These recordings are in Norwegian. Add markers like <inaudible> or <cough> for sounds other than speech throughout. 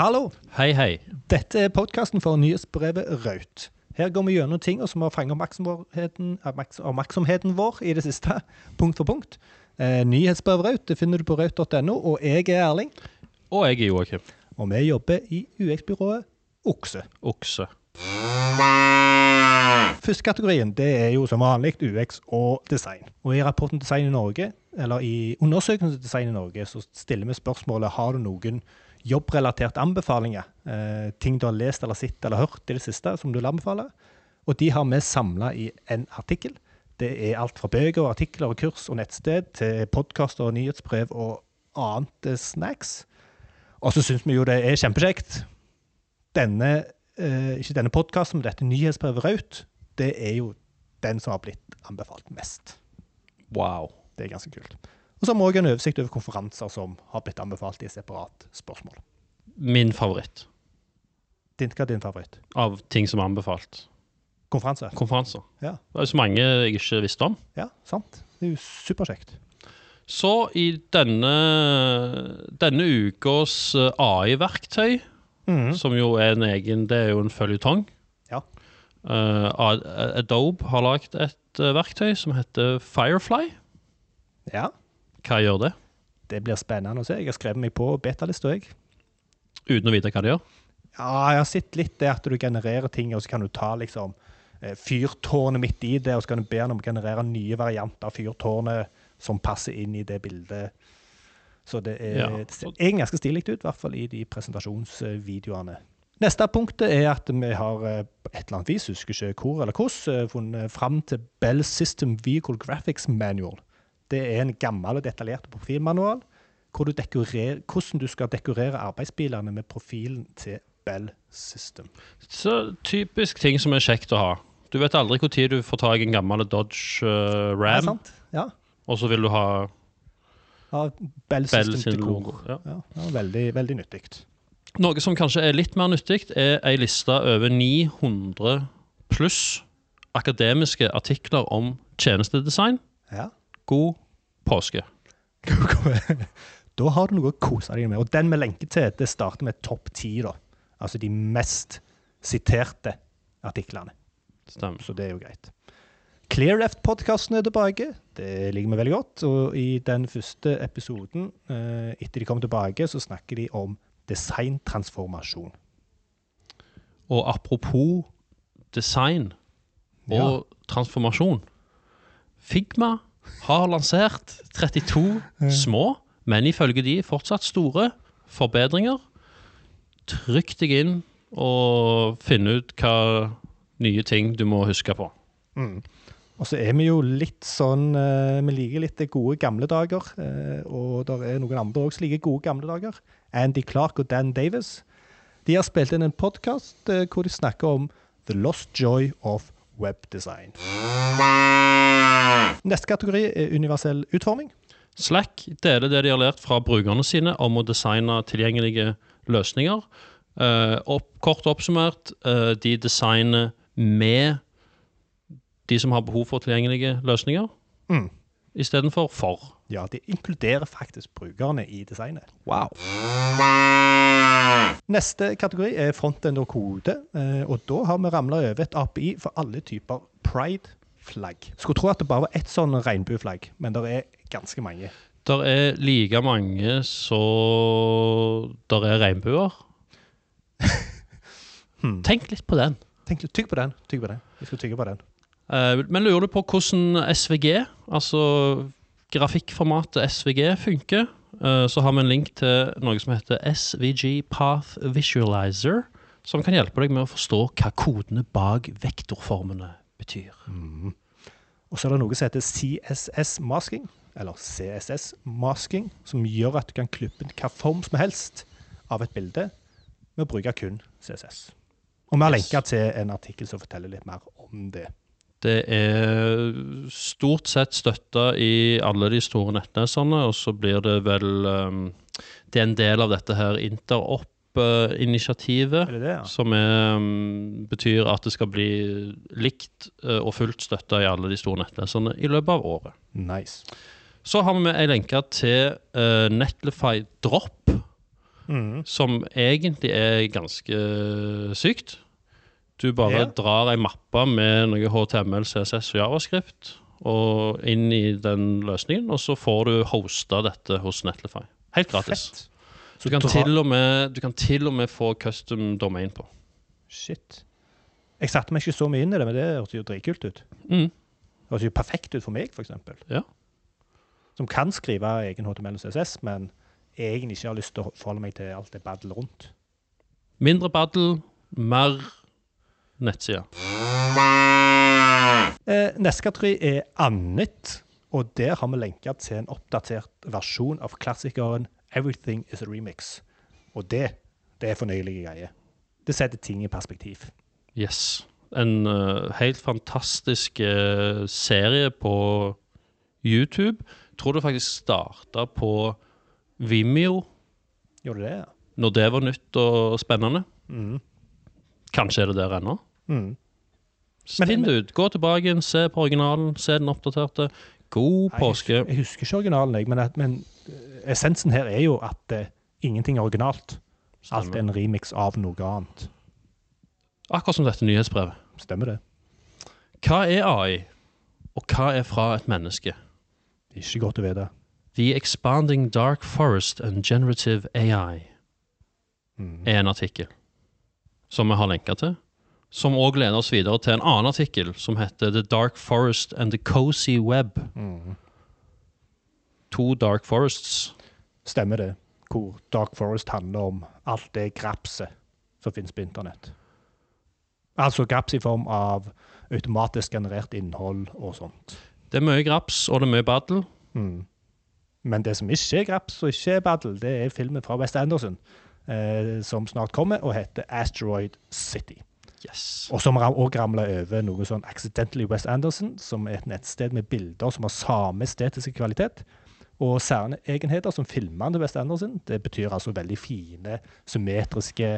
Hallo! Hei, hei. Dette er podkasten for nyhetsbrevet Raut. Her går vi gjennom ting som har fanget oppmerksomheten, oppmerksomheten vår i det siste, punkt for punkt. Eh, nyhetsbrevet Raut det finner du på raut.no, og jeg er Erling. Og jeg er Joakim. Og vi jobber i UX-byrået Okse. Okse. Første kategorien det er jo som vanlig UX og design. Og I rapporten Design i Norge, eller i undersøkelsen Design i Norge, så stiller vi spørsmålet har du noen jobbrelaterte anbefalinger. Eh, ting du har lest eller sett eller hørt i det siste som du vil anbefale. Og de har vi samla i en artikkel. Det er alt fra bøker, artikler, og kurs og nettsted til podkaster, og nyhetsbrev og annet snacks. Og så syns vi jo det er kjempekjekt. Denne, eh, ikke denne podkasten, men dette nyhetsbrevet Raut, det er jo den som har blitt anbefalt mest. Wow. Det er ganske kult. Og så har vi òg en oversikt over konferanser som har blitt anbefalt i separat spørsmål. Min favoritt Din, hva er din favoritt? av ting som er anbefalt. Konferanse? Konferanser. Ja. Det er så mange jeg ikke visste om. Ja, sant. Det er jo superkjekt. Så i denne, denne ukas eh, AI-verktøy, mm. som jo er en egen Det er jo en føljetong. Ja. Uh, Adobe har lagd et eh, verktøy som heter Firefly. Ja, Hva gjør det? det blir spennende å se. Jeg har skrevet meg på betalista, jeg. Uten å vite hva det gjør. Ja, jeg har sett litt det at du genererer ting, og så kan du ta liksom eh, fyrtårnet midt i det, og så kan du be om å generere nye varianter av fyrtårnet som passer inn i det bildet. Så det, er, Ja. det ser ganske stilig ut, i hvert fall i de presentasjonsvideoene. Neste punktet er at vi har eh, på et eller annet vis, husker ikke hvor eller hvordan, eh, funnet fram til Bell System Vehicle Graphics Manual. Det er en gammel og detaljert profilmanual hvor du dekorer, hvordan du skal dekorere arbeidsbilene med profilen til Bell System. Så typisk ting som er kjekt å ha. Du vet aldri når du får tak i en gammel Dodge det Ram, sant? Ja. og så vil du ha ja Bell Bell sin dekor. logo. Ja. Ja, ja, veldig, veldig nyttig. Noe som kanskje er litt mer nyttig, er ei liste over 900 pluss akademiske artikler om tjenestedesign. Ja. God påske. <laughs> da har du noe å kose deg med. Og den vi lenker til, det starter med topp ti, da. Altså de mest siterte artiklene. Stemmer. Så det er jo greit. Clearleft-podkasten er tilbake. Det liker vi veldig godt. Og i den første episoden, eh, etter de kom tilbake, så snakker de om designtransformasjon. Og apropos design og transformasjon. Figma har lansert 32 små, men ifølge de fortsatt store, forbedringer. Trykk deg inn og finn ut hva nye ting du må huske på. Mm. Og så er vi jo litt sånn eh, Vi liker litt de gode gamle dager. eh, og det er noen andre også som liker gode gamle dager. Andy Clark og Dan Davis. De har spilt inn en podkast hvor de snakker om The Lost Joy of Webdesign. Neste kategori er universell utforming. Slack deler det de har lært fra brukerne sine om å designe tilgjengelige løsninger. Uh, opp, kort oppsummert, uh, de designer med de som har behov for tilgjengelige løsninger, Mm. istedenfor for. Ja, de inkluderer faktisk brukerne i designet. Wow. Neste kategori er frontend og kode. Uh, Og da har vi ramla over et API for alle typer pride-flagg. Skulle tro at det bare var ett sånn regnbueflagg, men det er ganske mange. Det er like mange så det er regnbuer. <laughs> Hmm. Tenk litt på den. Tenk, tygg på den. Tygg på den. Vi skal tygge på den. Uh, men lurer du på hvordan SVG, altså grafikkformatet SVG, funker, eh, så har vi en link til noe som heter SVG Path Visualizer, som kan hjelpe deg med å forstå hva kodene bak vektorformene betyr. Og så er det noe som heter CSS-masking, eller CSS-masking, som gjør at du kan klippe hva form som helst av et bilde med å bruke kun CSS. Og vi har Yes. lenka til en artikkel som forteller litt mer om det. Det er stort sett støtta i alle de store nettnesene, og så blir det vel um, Det er en del av dette her Interopp-initiativet. Det, ja? Som er, um, betyr at det skal bli likt uh, og fullt støtta i alle de store nettleserne i løpet av året. Nice. Så har vi med ei lenke til uh, Netlify Drop, mm. som egentlig er ganske sykt. Du bare yeah. drar ei mappe med noe HTML, CSS og Javascript og inn i den løsningen, og så får du hosta dette hos Netlify. Helt gratis. Fett. Du kan, dra- til og med, du kan til og med få custom domain på. Shit. Jeg satte meg ikke så mye inn i det, men det hørtes jo dritkult ut. Mm. Det hørtes jo perfekt ut for meg, f.eks. Ja. Som kan skrive egen HTML og CSS, men egentlig ikke har lyst til å forholde meg til alt det baddel rundt. Mindre battle, mer nettsider. Eh, Neskatry er annet, og der har vi lenka til en oppdatert versjon av klassikeren Everything is a remix. Og det, det er fornøyelige greier. Det setter ting i perspektiv. Yes. En uh, helt fantastisk uh, serie på YouTube. Tror det faktisk starta på Vimeo, Gjorde det ja? når det var nytt og spennende. Mm. Kanskje er det der ennå. Mm. Finn det ut. Gå tilbake se på originalen, se den oppdaterte. God påske. Jeg husker, ikke originalen, jeg, men, at, men eh, essensen her er jo at uh, ingenting er originalt. Alt er en remix av noe annet. Akkurat som dette nyhetsbrevet. Stemmer det? Hva er AI, og hva er fra et menneske? Ikke godt å vite. The Expanding Dark Forest and Generative AI Mm. er en artikkel som vi har lenka til. Som òg leder oss videre til en annen artikkel som heter The Dark Forest and the Cozy Web. Mm. To Dark Forests. Stemmer det. Hvor Dark Forest handler om alt det grapset som finnes på internett. Altså graps i form av automatisk generert innhold og sånt. Det er mye graps, og det er mye battle. Mm. Men det som ikke er graps og ikke er battle, det er filmen fra West Anderson, eh, som snart kommer, og heter Asteroid City. Yes. Og som òg ramla over noe sånn Accidentally West Anderson, som er et nettsted med bilder som har samme estetiske kvalitet. Og særegenheter egenheter som filmene til West Anderson. Det betyr altså veldig fine, symmetriske,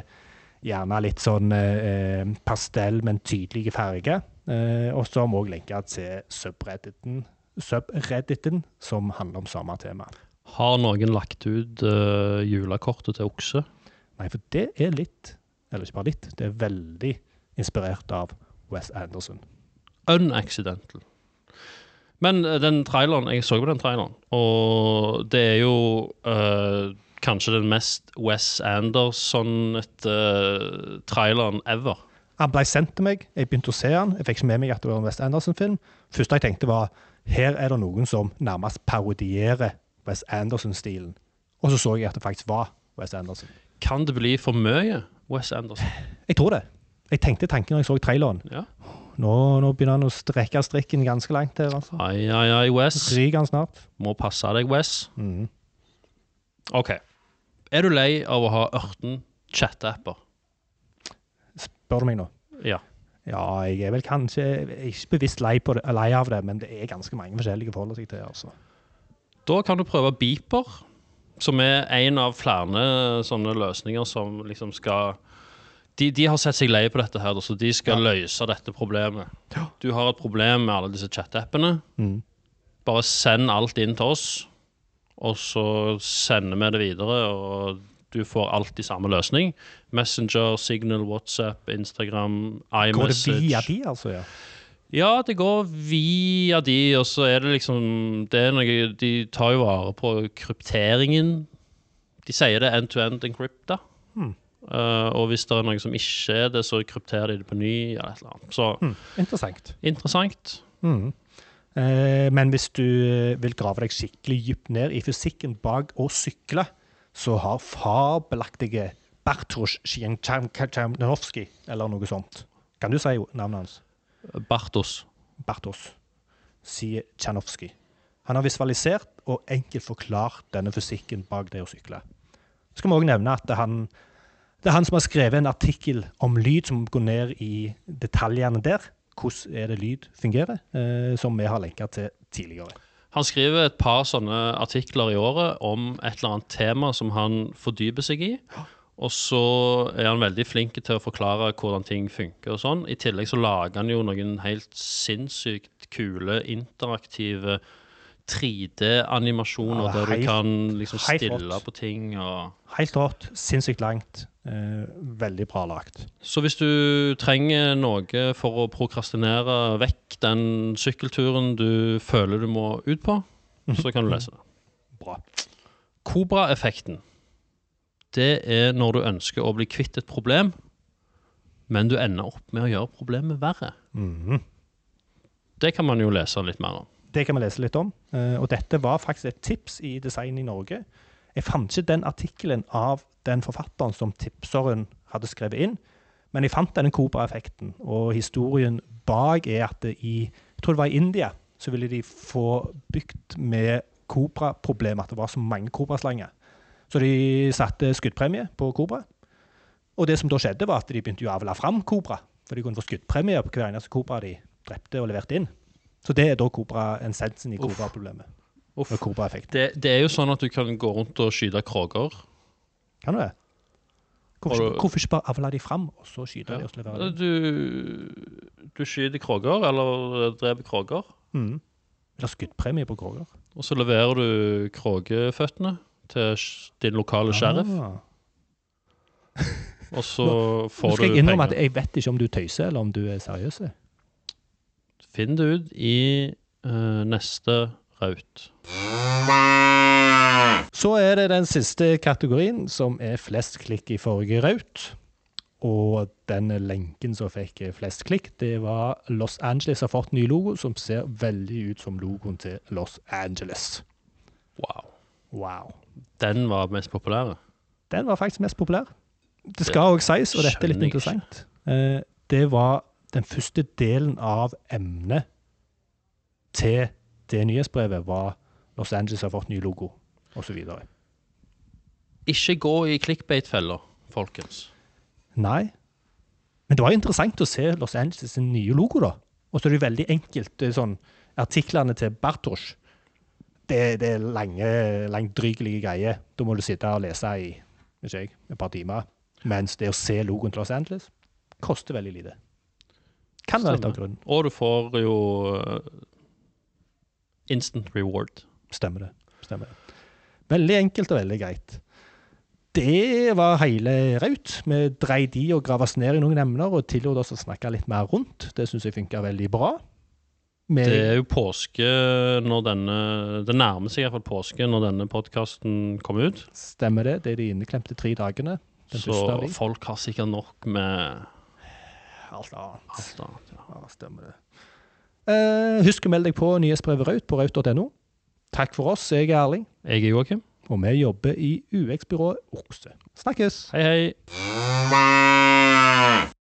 gjerne litt sånn eh, pastell, men tydelige farger. Eh, og som òg lenka til subredditen, subredditen, som handler om samme tema. Har noen lagt ut uh, julekortet til okse? Nei, for det er litt, eller ikke bare litt, det er veldig inspirert av West Anderson. Unaccidental. Men eh, den traileren, jeg så på den traileren, og det er jo uh, kanskje den mest Wes Anderson-traileren ever. Han ble sendt til meg, jeg begynte å se han, jeg fikk ikke med meg at det var en West Anderson-film. første jeg tenkte var, her er det noen som nærmest parodierer West Anderson-stilen. Og så så jeg at det faktisk var West Anderson. Kan det bli for mye Wes Anderson? Jeg tror det. Jeg tenkte tanken når jeg så traileren. Ja. Nå, nå begynner han å strekke strikken ganske langt her, altså. Ai, ai, ai, Wes. Ryker han snart. Må passe deg, Wes. Mm. OK. Er du lei av å ha 18 chat-apper? Spør du meg nå? Ja. Ja, jeg er vel kanskje er ikke bevisst lei, på det, lei av det, men det er ganske mange forskjellige å forholde seg til, altså. Da kan du prøve Beeper, som er en av flere sånne løsninger som liksom skal de, de har sett seg lei på dette her, så de skal løse dette problemet. Du har et problem med alle disse chat-appene. Mm. Bare send alt inn til oss, og så sender vi det videre, og du får alltid samme løsning. Messenger, Signal, WhatsApp, Instagram, iMessage. Går det via de, altså? ja? Ja, det går via de, og så er det liksom det er noe, De tar jo vare på krypteringen. De sier det end-to-end encrypta. Hmm. Eh, og hvis det er noe som ikke er det, så krypterer de det på ny. eller et eller annet. Så mm, Interessant. interessant. Mm. Uh, men hvis du eh, vil grave deg skikkelig dypt ned i fysikken bak å sykle, så har fabelaktige Bartosz Sjienjanowski, eller noe sånt Kan du si navnet hans? Bartos. Bartos Sjienjanowski. Han har visualisert og enkelt forklart denne fysikken bak det å sykle. Så skal vi òg nevne at han, det er han som har skrevet en artikkel om lyd, som går ned i detaljene der. Hvordan er det lyd fungerer, eh, som vi har lenka til tidligere. Han skriver et par sånne artikler i året om et eller annet tema som han fordyper seg i. Og så er han veldig flink til å forklare hvordan ting funker og sånn. I tillegg så lager han jo noen helt sinnssykt kule, interaktive 3D-animasjoner Ja, der du kan liksom stille rått. på ting og Helt rått. Sinnssykt langt. Eh, veldig bra lagt. Så hvis du trenger noe for å prokrastinere vekk den sykkelturen du føler du må ut på, så kan du lese det. Bra. Kobraeffekten. Det er når du ønsker å bli kvitt et problem, men du ender opp med å gjøre problemet verre. Mhm. Det kan man jo lese litt mer om. Det kan vi lese litt om. Eh, og dette var faktisk et tips i Design i Norge. Jeg fant ikke den artikkelen av den forfatteren som tipseren hadde skrevet inn, men jeg fant denne Cobra-effekten. Og historien bak er at det i jeg tror det var i India så ville de få bygd med Cobra-problemet, at det var så mange Cobra-slanger. Så de satte skuddpremie på Cobra. Og det som da skjedde, var at de begynte å avle fram Cobra. For de kunne få skuddpremie på hver eneste Cobra de drepte og leverte inn. Så det er da Cobra, essensen i Uff. Cobra-problemet. Uff. Det, det er jo sånn at du kan gå rundt og skyte kroger. Kan du det? Hvorfor, du- hvorfor ikke bare avle de fram, og så skyte Ja. de og levere de? Du, du skyter kroger, eller dreper kroger. Mm. Eller skuddpremie på Kroger. og så leverer du krogeføttene til din lokale sheriff, Ah. og så Nå får skal du jeg innrømme at penger. jeg vet ikke om du tøyser, eller om du er seriøs. Finn det ut i uh, neste raut. Så er det den siste kategorien, som er flest klikk i forrige raut. Og den lenken som fikk flest klikk, det var Los Angeles har fått ny logo, som ser veldig ut som logoen til Los Angeles. Wow. Wow. Den var mest populære. Den var faktisk mest populær. Det skal òg sies, og dette er litt interessant, eh, det var den første delen av emnet til det nyhetsbrevet var Los Angeles har fått ny logo, osv. Ikke gå i clickbait-feller, folkens. Nei. Men det var jo interessant å se Los Angeles sin nye logo, da. Og så er det jo veldig enkelt. Er sånn, Artiklene til Bartosz det, det er lange, langdrygelige greier. Da må du sitte og lese i jeg, et par timer. Mens det å se logoen til Los Angeles koster veldig lite. Kan være litt av grunnen. Og du får jo eh, instant reward. Stemmer det. Stemmer det. Veldig enkelt og veldig greit. Det var hele Raut. Vi dreide i og grave oss ned i noen emner og tillot oss å snakke litt mer rundt. Det syns jeg funka veldig bra. Med Det er jo påske når denne Det nærmer seg iallfall påske når denne podkasten kommer ut. Stemmer det. Det er de inneklemte tre dagene. Så folk har sikkert nok med Alt annet. alt annet. Ja. Ja, stemmer det. Eh, husk å melde deg på nyhetsbrevet Raut på raut.no. Takk for oss. Jeg er Erling. Jeg er Joakim. Og vi jobber i UX-byrået Okse. Snakkes! Hei, hei.